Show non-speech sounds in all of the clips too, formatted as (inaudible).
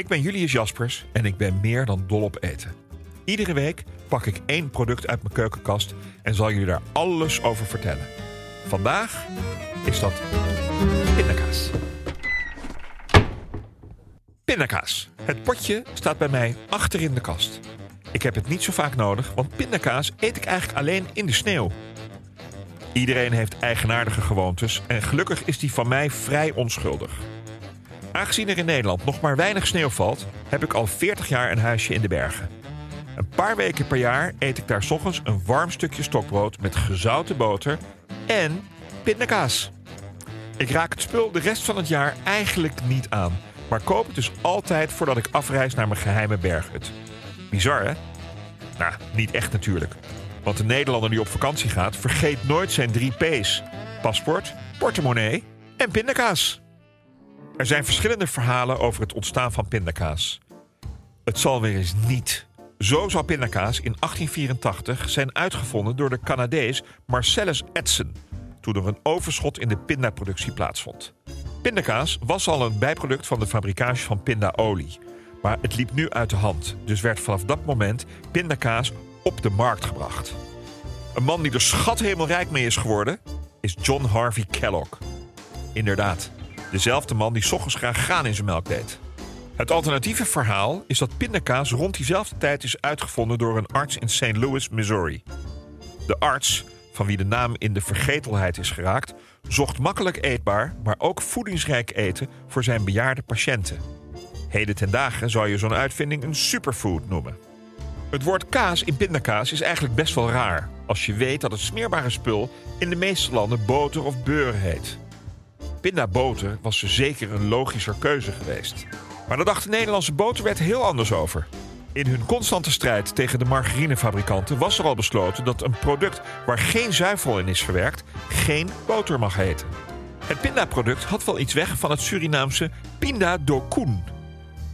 Ik ben Julius Jaspers en ik ben meer dan dol op eten. Iedere week pak ik één product uit mijn keukenkast en zal jullie daar alles over vertellen. Vandaag is dat pindakaas. Pindakaas. Het potje staat bij mij achter in de kast. Ik heb het niet zo vaak nodig, want pindakaas eet ik eigenlijk alleen in de sneeuw. Iedereen heeft eigenaardige gewoontes en gelukkig is die van mij vrij onschuldig. Aangezien er in Nederland nog maar weinig sneeuw valt, heb ik al 40 jaar een huisje in de bergen. Een paar weken per jaar eet ik daar ochtends een warm stukje stokbrood met gezouten boter en pindakaas. Ik raak het spul de rest van het jaar eigenlijk niet aan, maar koop het dus altijd voordat ik afreis naar mijn geheime berghut. Bizar hè? Nou, niet echt natuurlijk. Want de Nederlander die op vakantie gaat, vergeet nooit zijn drie P's: paspoort, portemonnee en pindakaas. Er zijn verschillende verhalen over het ontstaan van pindakaas. Het zal weer eens niet. Zo zou pindakaas in 1884 zijn uitgevonden door de Canadees Marcellus Edson, toen er een overschot in de pindaproductie plaatsvond. Pindakaas was al een bijproduct van de fabricage van pindaolie, maar het liep nu uit de hand, dus werd vanaf dat moment pindakaas op de markt gebracht. Een man die er schat hemelrijk mee is geworden, is John Harvey Kellogg. Inderdaad, dezelfde man die ochtends graag graan in zijn melk deed. Het alternatieve verhaal is dat pindakaas rond diezelfde tijd is uitgevonden door een arts in St. Louis, Missouri. De arts, van wie de naam in de vergetelheid is geraakt, zocht makkelijk eetbaar, maar ook voedingsrijk eten voor zijn bejaarde patiënten. Heden ten dagen zou je zo'n uitvinding een superfood noemen. Het woord kaas in pindakaas is eigenlijk best wel raar, als je weet dat het smeerbare spul in de meeste landen boter of beurre heet. Pindaboter was zeker een logischer keuze geweest. Maar daar dacht de Nederlandse boterwet heel anders over. In hun constante strijd tegen de margarinefabrikanten was er al besloten dat een product waar geen zuivel in is verwerkt geen boter mag heten. Het pindaproduct had wel iets weg van het Surinaamse pinda do koen.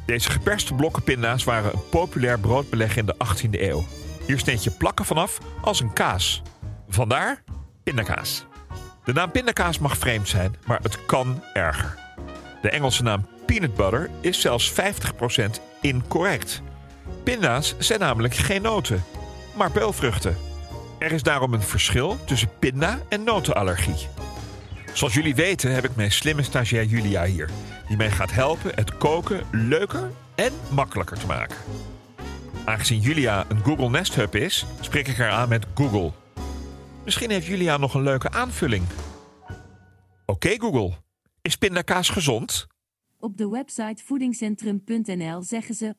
Deze geperste blokken pinda's waren een populair broodbeleg in de 18e eeuw. Hier sneed je plakken vanaf als een kaas. Vandaar pindakaas. De naam pindakaas mag vreemd zijn, maar het kan erger. De Engelse naam peanut butter is zelfs 50% incorrect. Pinda's zijn namelijk geen noten, maar peulvruchten. Er is daarom een verschil tussen pinda en notenallergie. Zoals jullie weten heb ik mijn slimme stagiair Julia hier, die mij gaat helpen het koken leuker en makkelijker te maken. Aangezien Julia een Google Nest Hub is, spreek ik haar aan met Google. Misschien heeft Julia nog een leuke aanvulling. Oké Google, is pindakaas gezond? Op de website voedingscentrum.nl zeggen ze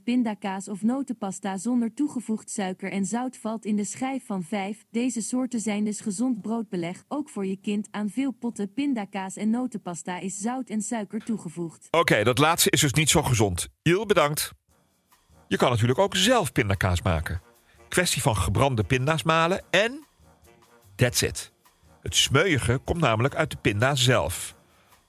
100% pindakaas of notenpasta zonder toegevoegd suiker en zout valt in de schijf van 5. Deze soorten zijn dus gezond broodbeleg, ook voor je kind. Aan veel potten pindakaas en notenpasta is zout en suiker toegevoegd. Oké, dat laatste is dus niet zo gezond. Heel bedankt. Je kan natuurlijk ook zelf pindakaas maken. Kwestie van gebrande pinda's malen en... That's it. Het smeuïge komt namelijk uit de pinda zelf.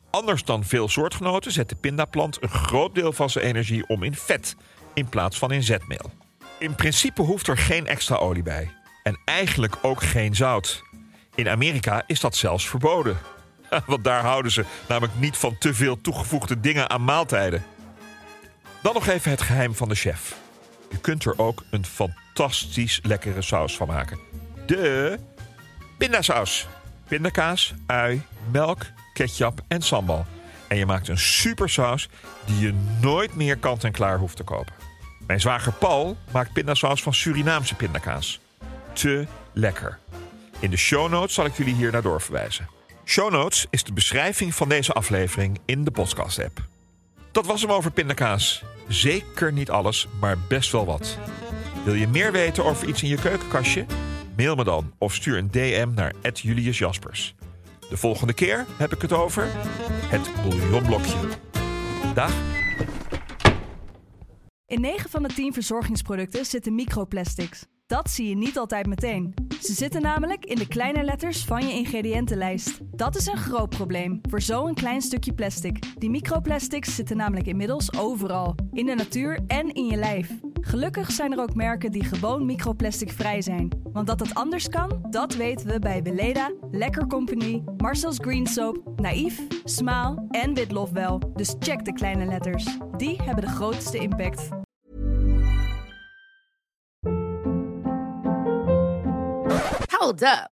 Anders dan veel soortgenoten zet de pindaplant een groot deel van zijn energie om in vet. in plaats van in zetmeel. In principe hoeft er geen extra olie bij. En eigenlijk ook geen zout. In Amerika is dat zelfs verboden. (laughs) Want daar houden ze namelijk niet van te veel toegevoegde dingen aan maaltijden. Dan nog even het geheim van de chef. Je kunt er ook een fantastisch lekkere saus van maken. De pindasaus. Pindakaas, ui, melk, ketchup en sambal. En je maakt een supersaus die je nooit meer kant-en-klaar hoeft te kopen. Mijn zwager Paul maakt pindasaus van Surinaamse pindakaas. Te lekker. In de show notes zal ik jullie hier naar doorverwijzen. Show notes is de beschrijving van deze aflevering in de podcast-app. Dat was hem over pindakaas. Zeker niet alles, maar best wel wat. Wil je meer weten over iets in je keukenkastje? Mail me dan of stuur een DM naar Julius Jaspers. De volgende keer heb ik het over het bouillonblokje. Dag. In 9 van de 10 verzorgingsproducten zitten microplastics. Dat zie je niet altijd meteen. Ze zitten namelijk in de kleine letters van je ingrediëntenlijst. Dat is een groot probleem voor zo'n klein stukje plastic. Die microplastics zitten namelijk inmiddels overal, in de natuur en in je lijf. Gelukkig zijn er ook merken die gewoon microplastic vrij zijn. Want dat het anders kan, dat weten we bij Weleda, Lekker Company, Marcel's Green Soap, Naïef, Smaal en Witlof wel. Dus check de kleine letters. Die hebben de grootste impact. Hold up.